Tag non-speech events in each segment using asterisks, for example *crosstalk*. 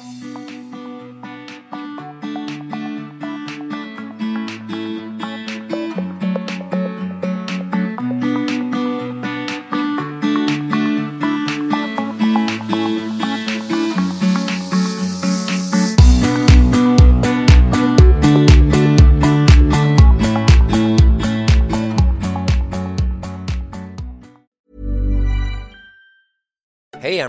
Música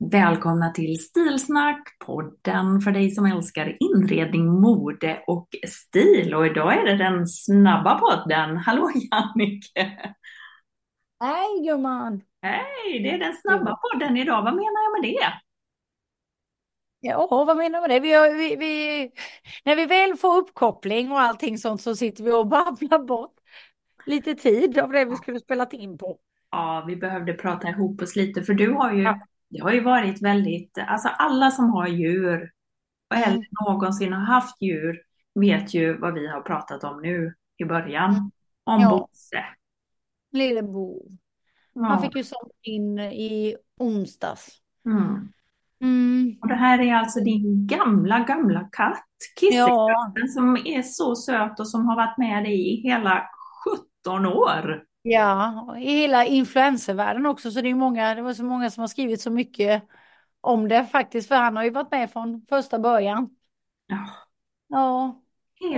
Välkomna till Stilsnack, podden för dig som älskar inredning, mode och stil. Och idag är det den snabba podden. Hallå Jannike! Hej gumman! Hej, det är den snabba podden idag. Vad menar jag med det? Ja, vad menar du med det? Vi, har- vi, vi, när vi väl får uppkoppling och allting sånt så sitter vi och babblar bort lite tid av det vi skulle spelat in på. Ja, vi behövde prata ihop oss lite för du har ju, Ja. Det har ju varit väldigt, alltså alla som har djur eller Mm. någonsin har haft djur vet ju vad vi har pratat om nu i början. Om Ja. Bosse. Lillebo. Ja. Han fick ju sånt in i onsdags. Mm. Mm. Och det här är alltså din gamla, gamla katt, Ja, Kissekatten, som är så söt och som har varit med dig i hela 17 år. Ja, i hela influencervärlden också så det är många, det var så många som har skrivit så mycket om det faktiskt för han har ju varit med från första början. Ja, Ja.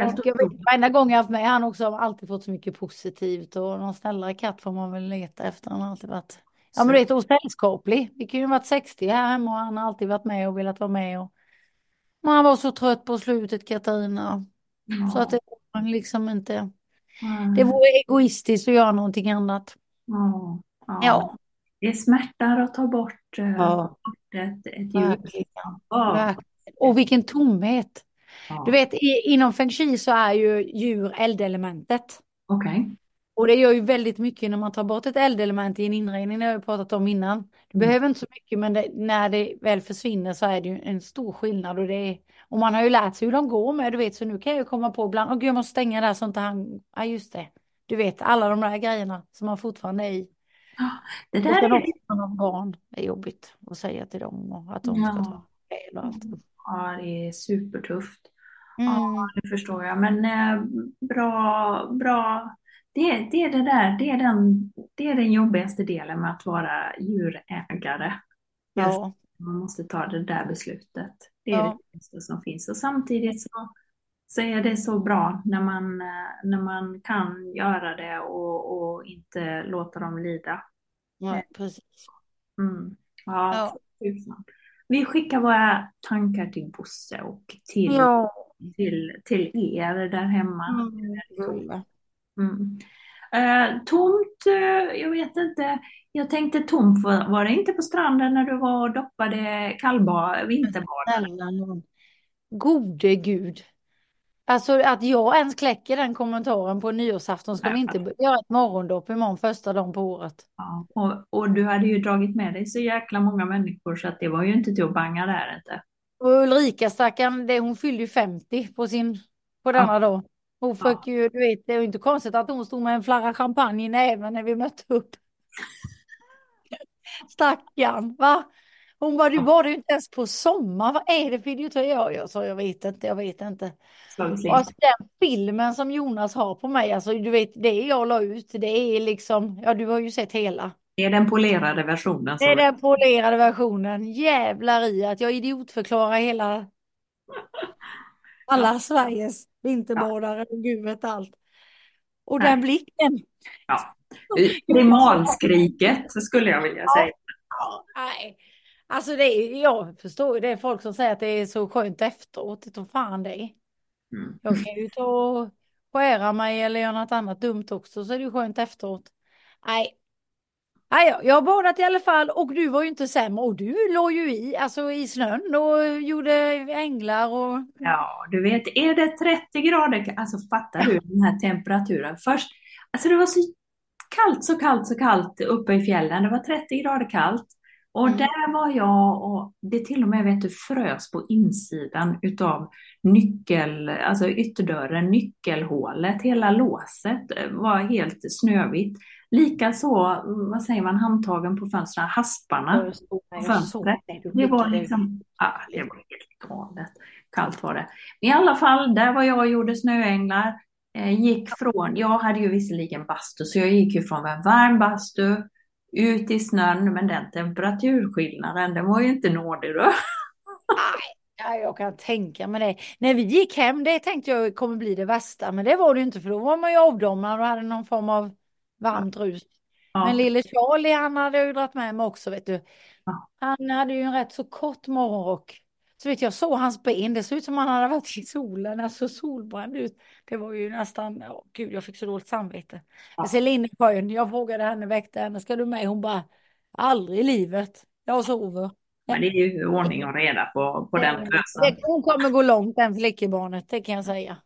helt Och jag vet, varenda gång jag haft med han också har alltid fått så mycket positivt och någon snällare katt får man väl leta efter. Han har alltid varit, ja men du vet, och sällskaplig. Vi kan ju varit 60 här hemma och han har alltid varit med och velat vara med. Och, och han var så trött på slutet Katarina. Så att det var liksom inte, det Ja, vore egoistiskt att göra någonting annat. ja, ja. Ja, Det smärtar att ta bort eh, ja ett, ett djur. Ja. Och vilken tomhet. Du vet, i, inom feng shui så är ju djur eldelementet. Okej. Och det gör ju väldigt mycket när man tar bort ett eldelement i en inredning, det har jag pratat om innan. Det Mm. behöver inte så mycket, men det, när det väl försvinner så är det ju en stor skillnad. Och, det är, och man har ju lärt sig hur de går med, du vet, så nu kan jag ju komma på ibland, åh gud jag måste stänga där så inte han, ja just det. Du vet, alla de där grejerna som man fortfarande är i. Det där är... också barn, är jobbigt att säga till dem och att de ska Ja, ta fel och allt. ja, det är supertufft. Mm. Ja, det förstår jag. Men eh, bra, bra. Det, det är det där, det är den, det är den jobbigaste delen med att vara djurägare. Ja, man måste ta det där beslutet. Det är ja, det bästa som finns. Och samtidigt så, så är det så bra när man, eh, när man kan göra det och, och inte låta dem lida. ja, precis. Mm. Ja, Ja. Vi skickar våra tankar till Bosse och till, ja. till, till er där hemma. Mm. Mm. Eh, tomt, eh, jag vet inte. Jag tänkte tomt, var, var det inte på stranden när du var och doppade kallbad, vinterbad? Gode gud. Alltså att jag ens kläcker den kommentaren på nyårsafton ska vi inte göra ett morgondopp imorgon första dagen på året. Ja, och, och du hade ju dragit med dig så jäkla många människor så att det var ju inte till att banga där inte. Och Ulrika stackarn, det, hon fyllde ju 50 på sin, på denna dag. Hon Ja. fick ju, du vet, det är ju inte konstigt att hon stod med en flarra champagne i näven när vi mötte upp. *laughs* Stackarn, va? Hon bara, du badar ju inte ens på sommar. Vad är det för idioti? Jag, jag sa, jag vet inte, jag vet inte. Slint. alltså, den filmen som Jonas har på mig, alltså du vet, det jag la ut, det är liksom, ja du har ju sett hela. Det är den polerade versionen. Det är den polerade versionen. Jävlar i att jag idiotförklarar hela *laughs* alla Sveriges vinterbadare och gud vet allt. Och Nej. den blicken. Ja. Primalskriket skulle jag vilja säga. Ja, nej. Alltså det är, jag förstår ju det är folk som säger att det är så skönt efteråt. Det fan är. Mm. Jag kan ju ta och skära mig eller göra något annat dumt också så är det ju skönt efteråt. Nej. Nej, jag har badat i alla fall och du var ju inte sämre och du låg ju i, alltså i snön och gjorde änglar och Ja, du vet, är det 30 grader, alltså fattar du den här temperaturen? Först, alltså det var så kallt, så kallt, så kallt uppe i fjällen. Det var 30 grader kallt. Och Mm. där var jag och det till och med vet du, frös på insidan utav nyckel, alltså ytterdörren, nyckelhålet, hela låset var helt snövitt. Likaså, vad säger man, handtagen på fönstren, hasparna på fönstret. det. Var liksom, ja, det var helt galet. Kallt var det. I alla fall, där var jag och gjorde snöänglar. Eh, gick från, jag hade ju visserligen bastu, så jag gick ju från en varm bastu ut i snön, men den temperaturskillnaden, den var ju inte nådig då. Ja, jag kan tänka mig det. När vi gick hem, det tänkte jag kommer bli det värsta, men det var det inte för då var man ju avdomnad och hade någon form av varmt rus. Ja. Men lille Charlie, han hade jag ju dragit med mig också, vet du. Ja. Han hade ju en rätt så kort morgonrock. Så vet jag såg hans ben, det såg ut som han hade varit i solen, alltså solbränd ut. Det var ju nästan, åh gud, jag fick så dåligt samvete. Ja. Celine är skön, jag frågade henne, väckte henne, ska du med? Hon bara, aldrig i livet, jag sover. Men det är ju ordning och reda på, på den Det, fösan. hon kommer gå långt, den flickebarnet, det kan jag säga.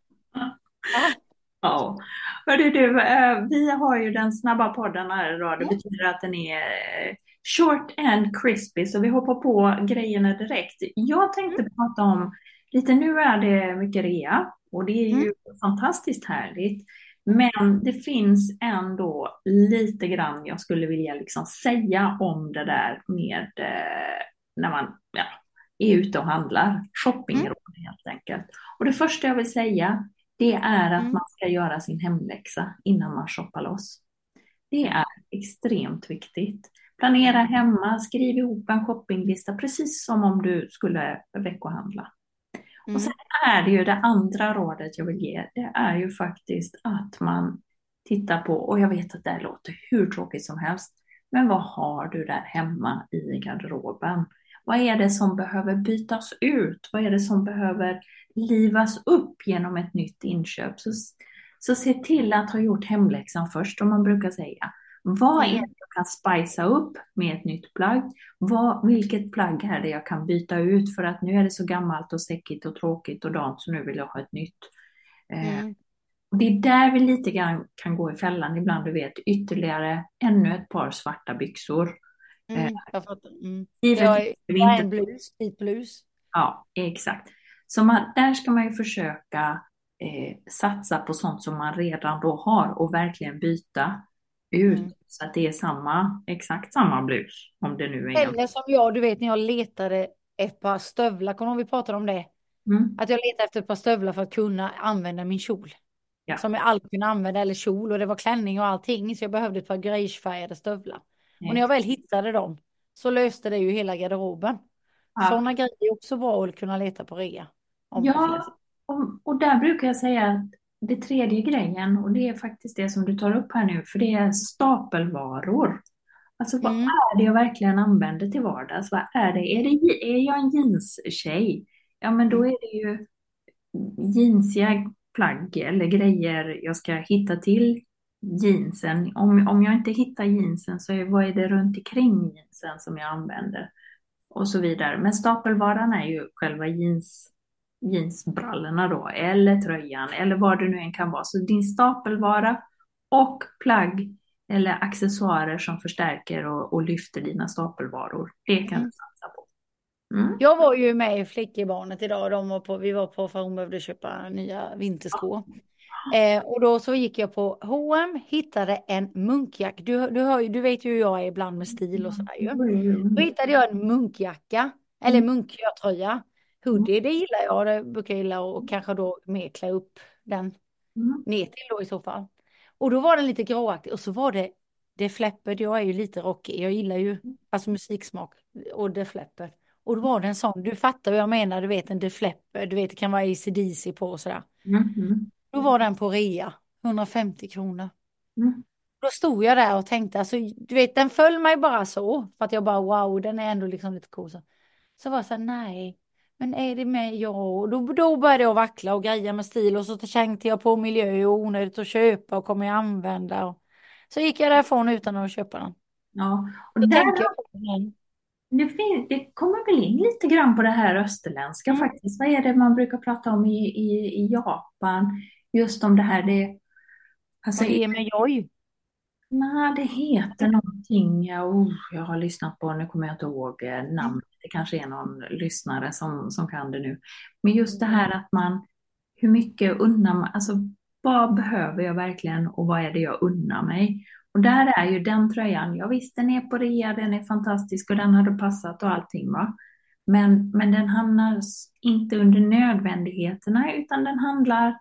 Ja. Hörru du, eh, vi har ju den snabba podden här idag. Det betyder att den är eh, short and crispy, så vi hoppar på grejerna direkt. Jag tänkte prata om, lite nu är det mycket rea och det är ju fantastiskt härligt. Men det finns ändå lite grann jag skulle vilja liksom säga om det där med eh, när man ja, är ute och handlar. Shoppingråd helt enkelt. Och det första jag vill säga det är att Mm. man ska göra sin hemläxa innan man shoppar loss. Det är extremt viktigt. Planera hemma, skriv ihop en shoppinglista precis som om du skulle veckohandla. Och sen är det ju det andra rådet jag vill ge, det är ju faktiskt att man tittar på, och jag vet att det här låter hur tråkigt som helst, men vad har du där hemma i garderoben? Vad är det som behöver bytas ut? Vad är det som behöver livas upp genom ett nytt inköp? Så, så se till att ha gjort hemläxan först, som man brukar säga. Vad är det jag kan spicea upp med ett nytt plagg? Vad, vilket plagg är det jag kan byta ut för att nu är det så gammalt och säckigt och tråkigt och dant så nu vill jag ha ett nytt. Eh, Mm. det är där vi lite grann kan gå i fällan ibland, du vet, ytterligare ännu ett par svarta byxor. Mm, jag fattar. Mm. Jag, jag är en blus, vit blus. Ja, exakt. Så man, där ska man ju försöka eh, satsa på sånt som man redan då har och verkligen byta ut Mm. så att det är samma, exakt samma blus. Om det nu är. Eller som jag, du vet när jag letade ett par stövlar, kommer du vi pratade om det? Mm, Att jag letade efter ett par stövlar för att kunna använda min kjol. Ja. Som jag alltid kunde använda, eller kjol, och det var klänning och allting, så jag behövde ett par greigefärgade stövlar. Och när jag väl hittade dem så löste det ju hela garderoben. Ja. Sådana grejer är också bra att kunna leta på rea. Ja, och, och där brukar jag säga att det tredje grejen, och det är faktiskt det som du tar upp här nu, för det är stapelvaror. Alltså vad Mm. är det jag verkligen använder till vardags? Vad är det? Är, det, är jag en jeans-tjej? Ja, men då är det ju jeansiga plagg eller grejer jag ska hitta till jeansen. Om, om jag inte hittar jeansen så är, vad är det runt omkring jeansen som jag använder? Och så vidare. Men stapelvaran är ju själva jeans, jeansbrallorna då, eller tröjan, eller vad det nu än kan vara. Så din stapelvara och plagg eller accessoarer som förstärker och, och lyfter dina stapelvaror. Det kan Mm. du satsa på. Mm. Jag var ju med i flickebarnet idag. De var på, vi var på för hon behövde köpa nya vinterskor. Eh, och då så gick jag på H&M, hittade en munkjacka. Du, du, hör, du vet ju hur jag är ibland med stil och sådär ju. Då hittade jag en munkjacka, eller munktröja. Hoodie, det gillar jag. Det brukar jag gilla och kanske då mer klä upp den Mm. ner till då i så fall. Och då var den lite gråaktig och så var det Def Leppard, jag är ju lite rockig, jag gillar ju alltså musiksmak och Def Leppard. Och då var det en sån, du fattar vad jag menar, du vet en Def Leppard, du vet det kan vara AC/DC på och sådär. Mm. Då var den på rea, 150 kronor. Mm. Då stod jag där och tänkte, alltså du vet den föll mig bara så, för att jag bara wow, den är ändå liksom lite cool. Så, så var jag så här, nej, men är det med jag? Och då, då började jag vackla och greja med stil och så tänkte jag på miljö och onödigt att köpa och kommer jag använda. Och, så gick jag därifrån utan att köpa den. Ja, och Då där, jag på den. det, fin- det kommer väl in lite grann på det här österländska Mm. faktiskt. Vad är det man brukar prata om i, i, i Japan? Just om det här, det, alltså, Och ge mig joy. nej, det heter någonting, oh, jag har lyssnat på, nu kommer jag inte ihåg eh, namnet, det kanske är någon lyssnare som, som kan det nu. Men just det här att man, hur mycket unnar man, alltså vad behöver jag verkligen och vad är det jag unnar mig? Och där är ju den tröjan, ja visst den är på rea, den är fantastisk och den hade passat och allting va. Men, men den hamnar inte under nödvändigheterna utan den handlar,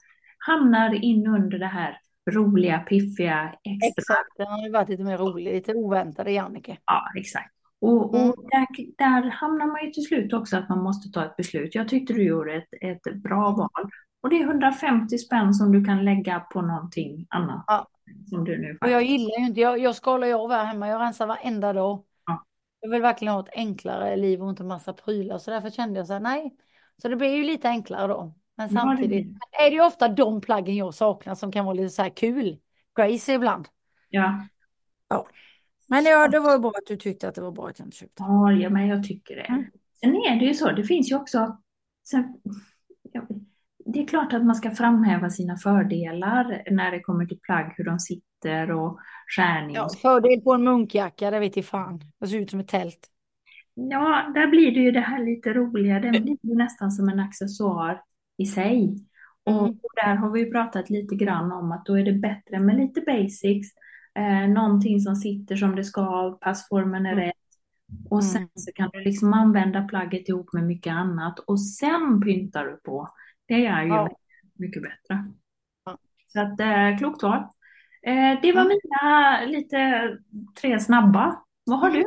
hamnar in under det här roliga, piffiga, extra. Exakt, den har ju varit lite mer rolig, lite oväntade Jannike. Ja, exakt. Och, Mm. och där, där hamnar man ju till slut också att man måste ta ett beslut. Jag tyckte du gjorde ett, ett bra val. Och det är 150 spänn som du kan lägga på någonting annat. Ja. Som du nu Och jag gillar ju inte, jag, jag skalar ju av här hemma, jag rensar varenda dag. Ja. Jag vill verkligen ha ett enklare liv och inte massa prylar. Så därför kände jag så här, nej. Så det blir ju lite enklare då. Men Ja, det samtidigt är det ju ofta de plaggen jag saknar som kan vara lite så här kul. Crazy ibland. Ja, Men ja, det var bra att du tyckte att det var bra att jag inte köpte. ja, ja, men jag tycker det. Mm. Sen är det ju så, det finns ju också... Sen, ja, det är klart att man ska framhäva sina fördelar när det kommer till plagg, hur de sitter och skärning. Ja, fördel på en munkjacka, det vet jag fan. Det ser ut som ett tält. Ja, där blir det ju det här lite roliga. Den blir ju nästan som en accessoar i sig. Och Mm. och där har vi ju pratat lite grann om att då är det bättre med lite basics. Eh, någonting som sitter som det ska, passformen är Mm. rätt. Och sen Mm. så kan du liksom använda plagget ihop med mycket annat. Och sen pyntar du på. Det är ju Ja. mycket bättre. Ja. Så att, eh, klokt val. Eh, det var Mm. mina lite tre snabba. Vad har du?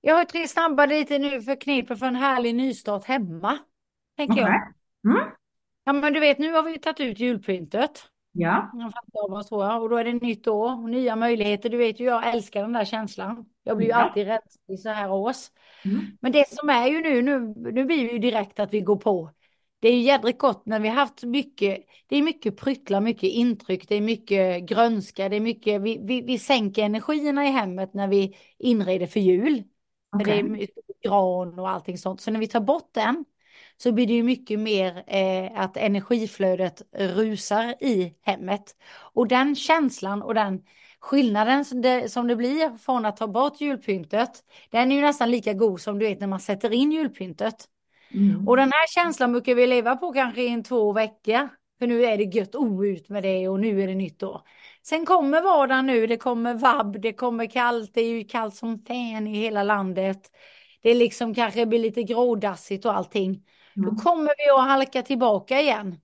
Jag har tre snabba lite nu för kniper för en härlig nystart hemma. Tänker jag. Mm. Ja men du vet nu har vi tagit ut julpyntet. Ja. Jag. Och då är det nytt år och nya möjligheter. Du vet ju jag älskar den där känslan. Jag blir ju Ja. alltid rädd i så här års. Mm. Men det som är ju nu, nu, nu blir det ju direkt att vi går på. Det är ju jädrigt gott när vi har haft mycket, det är mycket pryttlar, mycket intryck, det är mycket grönska, det är mycket, vi, vi, vi sänker energierna i hemmet när vi inreder för jul. För det är gran och allting sånt. Så när vi tar bort den så blir det ju mycket mer eh, att energiflödet rusar i hemmet. Och den känslan och den skillnaden som det, som det blir från att ta bort julpyntet, den är ju nästan lika god som du vet när man sätter in julpyntet. Mm. Och den här känslan brukar vi leva på kanske i en två veckor. För nu är det gött oh, ut med det och nu är det nytt år. Sen kommer vardagen nu, det kommer vabb, det kommer kallt, det är ju kallt som fan i hela landet. Det liksom kanske blir lite grådassigt och allting. Då Mm. kommer vi att halka tillbaka igen.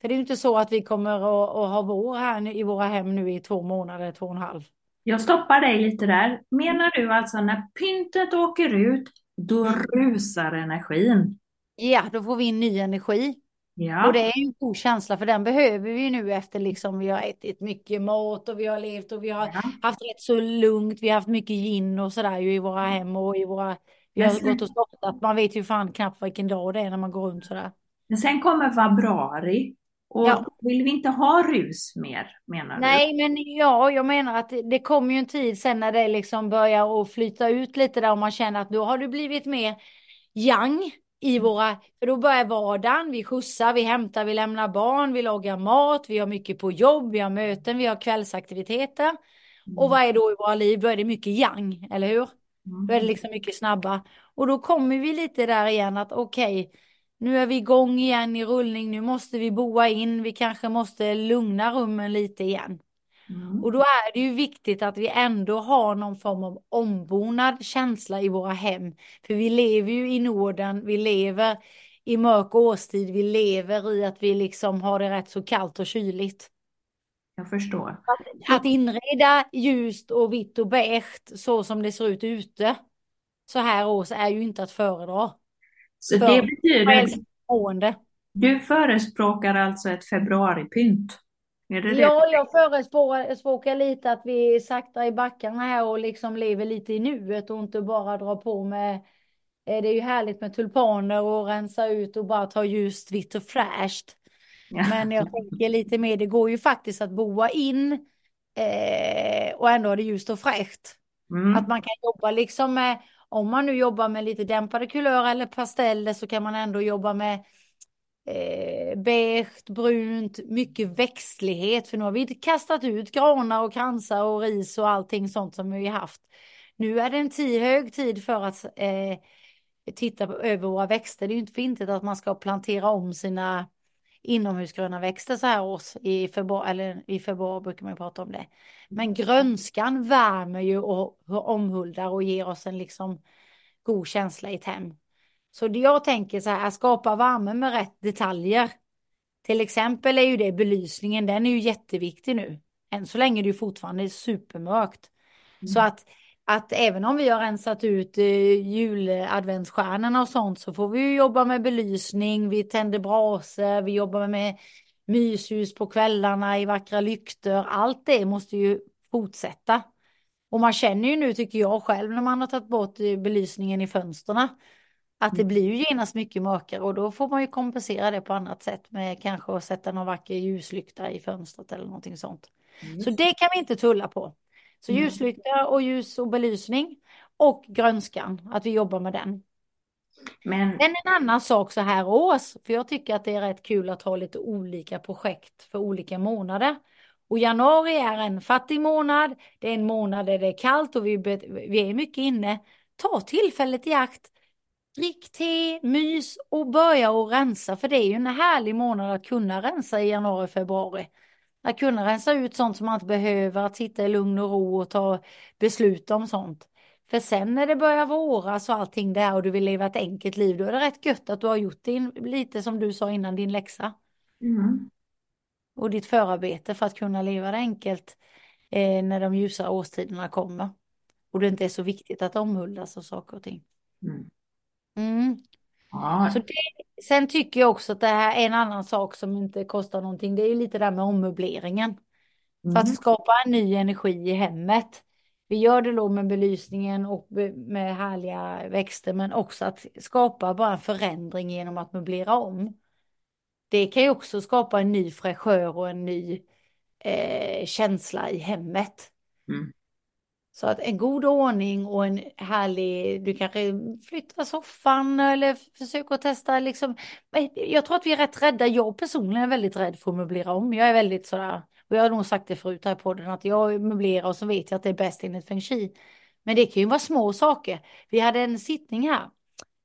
För det är ju inte så att vi kommer att, att ha vår här nu, i våra hem nu i två månader, två och en halv. Jag stoppar dig lite där. Menar du alltså när pyntet åker ut, då rusar energin? Ja, då får vi in ny energi. Ja. Och det är en god känsla för den behöver vi nu efter liksom vi har ätit mycket mat och vi har levt och vi har Ja. haft rätt så lugnt. Vi har haft mycket gin och sådär ju i våra hem och i våra, Men har gått och ståttat. Man vet ju fan knappt vilken dag det är när man går runt sådär. Men sen kommer februari och Ja. vill vi inte ha rus mer, menar du? Nej, men ja, jag menar att det, kommer ju en tid sen när det liksom börjar att flyta ut lite där och man känner att då har det blivit mer yang i våra, för då börjar vardagen, vi skjutsar, vi hämtar, vi lämnar barn, vi lagar mat, vi har mycket på jobb, vi har möten, vi har kvällsaktiviteter. Och vad är då i våra liv? Då är det mycket yang, eller hur? Mm. Då är det liksom mycket snabba. Och då kommer vi lite där igen att okej, Nu är vi igång igen i rullning. Nu måste vi boa in. Vi kanske måste lugna rummen lite igen. Mm. Och då är det ju viktigt att vi ändå har någon form av ombonad känsla i våra hem. För vi lever ju i Norden, vi lever i mörk årstid, vi lever i att vi liksom har det rätt så kallt och kyligt. Jag förstår. Att inreda ljust och vitt och beige så som det ser ut ute så här års är ju inte att föredra. Så För det betyder, du förespråkar alltså ett februaripynt? Är det det? Ja, jag förespråkar lite att vi saktar i backarna här och liksom lever lite i nuet och inte bara drar på med eh, det är ju härligt med tulpaner och rensa ut och bara ta ljust, vitt och fräscht. *laughs* Men jag tänker lite mer, det går ju faktiskt att boa in eh, och ändå ha det ljust och fräscht. Mm. Att man kan jobba liksom med, om man nu jobbar med lite dämpade kulörer eller pasteller så kan man ändå jobba med eh, beige, brunt, mycket växtlighet. För nu har vi kastat ut granar och kransar och ris och allting sånt som vi haft. Nu är det en tid, hög tid för att eh, titta på, över våra växter. Det är ju inte för intet att man ska plantera om sina inomhusgröna växter så här års. I februari, eller i februari brukar man prata om det. Men grönskan värmer ju och, omhuldar och ger oss en liksom god känsla i ett hem. Så det jag tänker så här, skapa värme med rätt detaljer. Till exempel är ju det belysningen, den är ju jätteviktig nu. Än så länge är det ju fortfarande supermörkt. Så att, att även om vi har rensat ut eh, juladventsstjärnorna och sånt så får vi ju jobba med belysning, vi tänder brasor, vi jobbar med myshus på kvällarna i vackra lyktor. Allt det måste ju fortsätta. Och man känner ju nu, tycker jag själv, när man har tagit bort eh, belysningen i fönstren att det blir ju genast mycket mörkare och då får man ju kompensera det på annat sätt med kanske att sätta någon vacker ljuslykta i fönstret eller någonting sånt. Så det kan vi inte tulla på. Så Mm. ljuslykta och ljus och belysning och grönskan, att vi jobbar med den. Men Men en annan sak så här års, för jag tycker att det är rätt kul att ha lite olika projekt för olika månader. Och januari är en fattig månad, det är en månad där det är kallt och vi, vi är mycket inne. Ta tillfället i akt, drick te, mys och börja att rensa, för det är ju en härlig månad att kunna rensa i januari, februari. Att kunna rensa ut sånt som man inte behöver, att sitta i lugn och ro och ta beslut om sånt. För sen när det börjar våras och allting där och du vill leva ett enkelt liv, då är det rätt gött att du har gjort din, lite som du sa innan, din läxa mm. och ditt förarbete för att kunna leva det enkelt eh, när de ljusa årstiderna kommer. Och det inte är så viktigt att omhuldas och saker och ting. Mm. Mm. Ja, Så det, sen tycker jag också att det här är en annan sak som inte kostar någonting. Det är ju lite där med ommöbleringen. För att mm. skapa en ny energi i hemmet. Vi gör det då med belysningen och med härliga växter men också att skapa bara en förändring genom att möblera om. Det kan ju också skapa en ny fräschör och en ny eh, känsla i hemmet. Mm. Så att en god ordning och en härlig, du kanske flyttar soffan eller försöker testa liksom. Jag tror att vi är rätt rädda, jag personligen är väldigt rädd för att möblera om. Jag är väldigt sådär, och jag har nog sagt det förut här i podden, att jag möblerar och så vet jag att det är bäst enligt feng shui. Men det kan ju vara små saker. Vi hade en sittning här.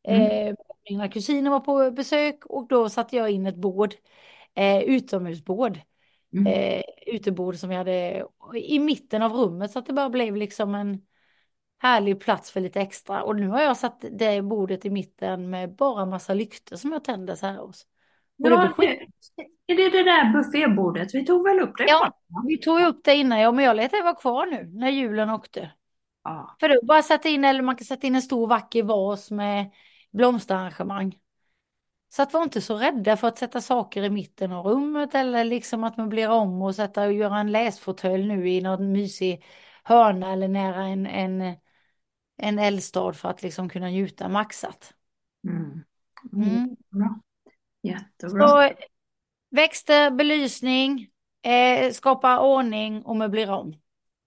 Mm. Eh, mina kusiner var på besök och då satte jag in ett bord, eh, utomhusbord Mm. eh, utebord som vi hade i mitten av rummet så att det bara blev liksom en härlig plats för lite extra. Och nu har jag satt det bordet i mitten med bara massa lyktor som jag tänder så här hos. Och Ja, det, är det det där buffébordet? Vi tog väl upp det? Ja, vi tog upp det innan, ja, men jag lät det vara kvar nu när julen åkte. Ja. För då bara sätta in, eller man kan sätta in en stor vacker vas med blomsterarrangemang. Så att var inte så rädda för att sätta saker i mitten av rummet eller liksom att möblera om och sätta och göra en läsfåtölj nu i någon mysig hörna eller nära en, en, en eldstad för att liksom kunna njuta maxat. Mm. Mm. Mm. Bra. Jättebra. Så växter, belysning, eh, skapa ordning och möblera om.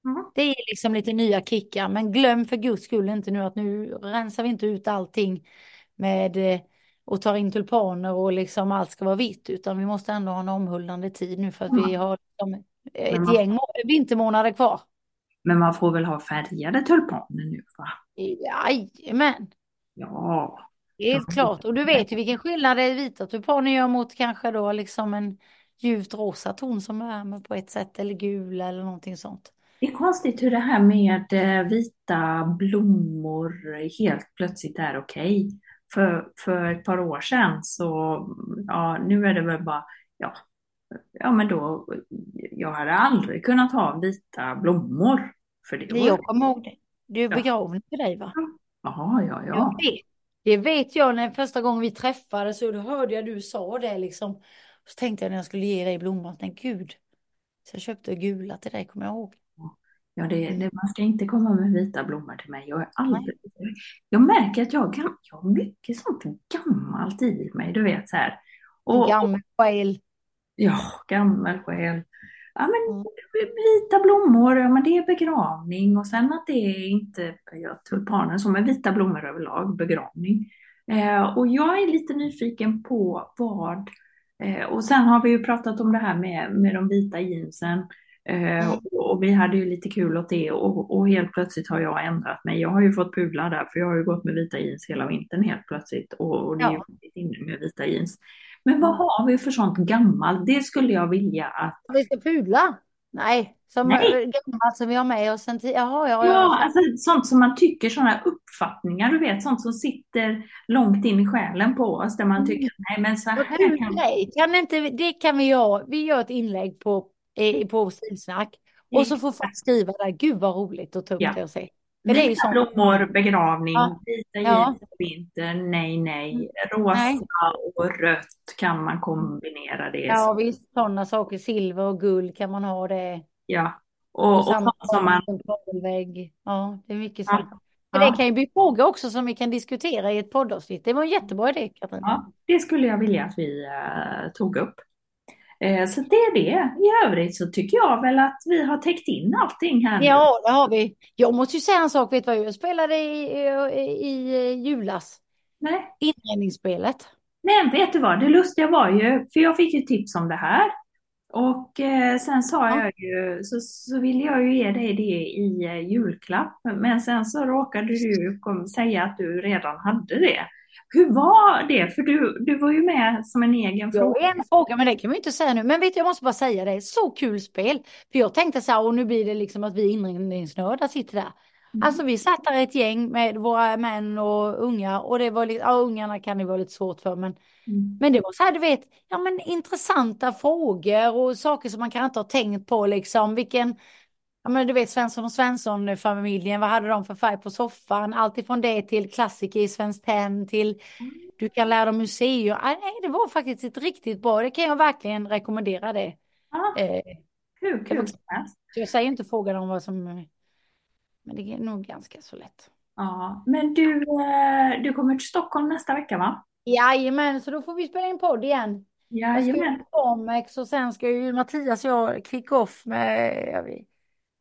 Mm. Det är liksom lite nya kickar, men glöm för guds skull inte nu att nu rensar vi inte ut allting med eh, och tar in tulpaner och liksom allt ska vara vitt, utan vi måste ändå ha en omhuldande tid nu för att vi Ja. har liksom ett Men man- gäng må- vintermånader kvar. Men man får väl ha färgade tulpaner nu va? Jajamän, Ja. Helt klart. Och du vet ju vilken skillnad det vita tulpaner gör mot kanske då liksom en ljust rosa ton som är på ett sätt eller gul eller någonting sånt. Det är konstigt hur det här med eh, vita blommor helt plötsligt är okej. För, för ett par år sedan så, ja nu är det väl bara, ja, ja men då, jag hade aldrig kunnat ha vita blommor. För det var... Jag kommer ihåg det. Du är begravning för dig va? Ja, ja, ja. Jag vet. Det vet jag när första gången vi träffades så hörde jag du sa det liksom. Så tänkte jag när jag skulle ge dig blomman, men gud. Så jag köpte gula till dig, kommer jag ihåg. Ja, det, det, man ska inte komma med vita blommor till mig. Jag är aldrig... Jag märker att jag, jag har mycket sånt gammalt i mig, du vet så här. Och, gammal själ. Ja, gammal själ. Ja, men mm. vita blommor, ja men det är begravning och sen att det är inte ja, tulpaner som är vita blommor överlag, begravning. Eh, och jag är lite nyfiken på vad, eh, och sen har vi ju pratat om det här med, med de vita jeansen. Mm. och, och, vi hade ju lite kul åt det och, och, helt plötsligt har jag ändrat mig. Jag har ju fått pudla där för jag har ju gått med vita jeans hela vintern helt plötsligt och, och det är ja. ju inne med vita jeans. Men vad har vi för sånt gammalt? Det skulle jag vilja att... Vi ska pudla? Nej, som Nej. gammalt som vi har med oss sen tidigare. Ja, ja, ja. Alltså, sånt som man tycker, sådana uppfattningar, du vet, sånt som sitter långt in i själen på oss, där man mm. tycker, nej men så här kan... Kan inte, det kan vi göra. Vi gör ett inlägg på, på Stilsnack. Och så får folk skriva där, gud vad roligt och upp ja. det och se. Men det är ju sånt. blommor, begravning, ja. vita ja. vinter, nej nej. Mm. Rosa nej. och rött kan man kombinera det. Ja visst, sådana saker. Silver och guld kan man ha det. Ja. Och, och, och som man... Ja, det är mycket sånt. Ja. Det kan ju bli frågor också som vi kan diskutera i ett poddavsnitt. Det var en jättebra idé, Katarina. Ja, det skulle jag vilja att vi uh, tog upp. Eh, så det är det. I övrigt så tycker jag väl att vi har täckt in allting här. Ja, det har vi. Jag måste ju säga en sak. Vet du vad jag spelade i, i, i julas? Nej. Inredningsspelet. Men vet du vad, det lustiga var ju, för jag fick ju tips om det här. Och eh, sen sa ja. jag ju, så, så ville jag ju ge dig det i eh, julklapp. Men sen så råkade du kom, säga att du redan hade det. Hur var det? För du, du var ju med som en egen fråga. Ja, en fråga, men det kan vi inte säga nu. Men vet du, jag måste bara säga det, så kul spel. För jag tänkte så här, och nu blir det liksom att vi inredningsnördar sitter där. Mm. Alltså vi satt där ett gäng med våra män och unga och det var lite, ja ungarna kan det vara lite svårt för men, mm. men det var så här du vet, ja men intressanta frågor och saker som man kanske inte har tänkt på liksom, vilken, ja men du vet Svensson och Svensson-familjen, vad hade de för färg på soffan? Allt ifrån det till klassiker i Svenskt Tenn till du kan lära dig museer. Nej, det var faktiskt ett riktigt bra, det kan jag verkligen rekommendera det. Ja. Eh, kul, kul. Jag säger inte frågan om vad som, men det är nog ganska så lätt. Ja, men du, eh, du kommer till Stockholm nästa vecka va? Jajamän, så då får vi spela in podd igen. Jajamän. Jag ska Omex och sen ska ju Mattias och jag kick off med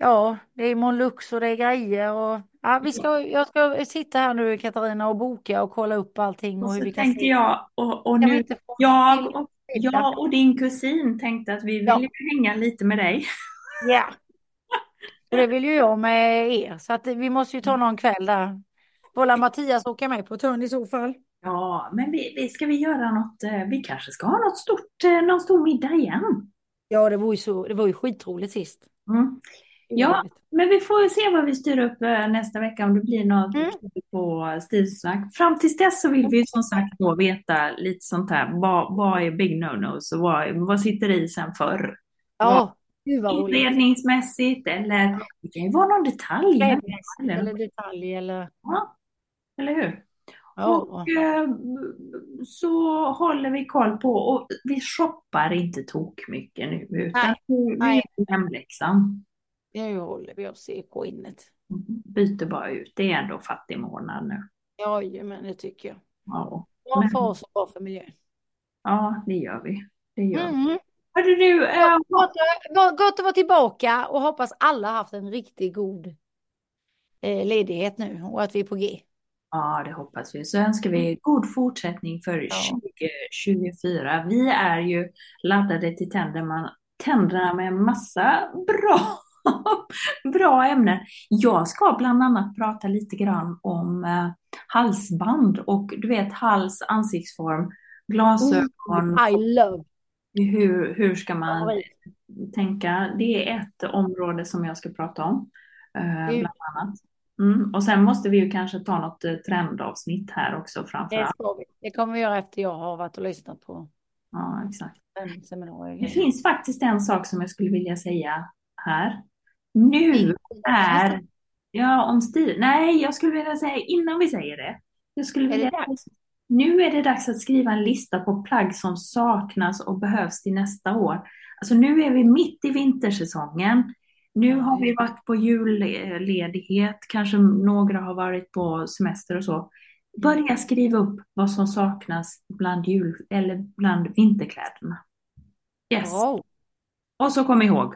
Ja, det är Monlux och det är grejer och ja, vi ska, jag ska sitta här nu Katarina och boka och kolla upp allting. Och, och hur vi kan tänkte jag, och, och nu, jag, och, jag och din kusin tänkte att vi vill ja. hänga lite med dig. Ja, *laughs* och det vill ju jag med er så att vi måste ju ta någon kväll där. Får Mattias åka med på turn i så fall. Ja, men vi, vi, ska vi göra något, eh, vi kanske ska ha något stort, eh, någon stor middag igen. Ja, det var ju, så, det var ju skitroligt sist. Mm. Ja, men vi får se vad vi styr upp eh, nästa vecka om det blir något mm. på Stilsnack. Fram tills dess så vill vi som sagt då veta lite sånt här. Vad, vad är big no-nos och vad, vad sitter i sen förr? Ja, Inredningsmässigt eller det kan ju vara någon detalj. Eller, eller detalj eller... Ja, eller hur? Ja. Och eh, så håller vi koll på, och vi shoppar inte tok mycket nu utan Nej. vi är hemläxan. Jag håller vi oss i innet. Byter bara ut, det är ändå fattig månad nu. Ja, men det tycker jag. Ja. För oss och bra för miljön. Ja, det gör vi. Det gör mm. vi. Hörru du, äh, gott, gott, att vara tillbaka och hoppas alla haft en riktigt god eh, ledighet nu och att vi är på G. Ja, det hoppas vi. Så önskar vi mm. god fortsättning för ja. 2024. Vi är ju laddade till tänderna, tänderna med massa bra *laughs* bra ämnen. Jag ska bland annat prata lite grann om eh, halsband och du vet hals, ansiktsform, glasögon. Mm, I love. Hur, hur ska man tänka? Det är ett område som jag ska prata om. Eh, bland annat. Mm. Och sen måste vi ju kanske ta något eh, trendavsnitt här också framförallt. Det, det kommer vi göra efter jag har varit och lyssnat på. Ja, exakt. Det finns faktiskt en sak som jag skulle vilja säga här. Nu är, ja om stil, nej jag skulle vilja säga innan vi säger det. Jag skulle vilja, är nu är det dags att skriva en lista på plagg som saknas och behövs till nästa år. Alltså nu är vi mitt i vintersäsongen. Nu har vi varit på julledighet, kanske några har varit på semester och så. Börja skriva upp vad som saknas bland jul eller bland vinterkläderna. Yes. Wow. Och så kom ihåg.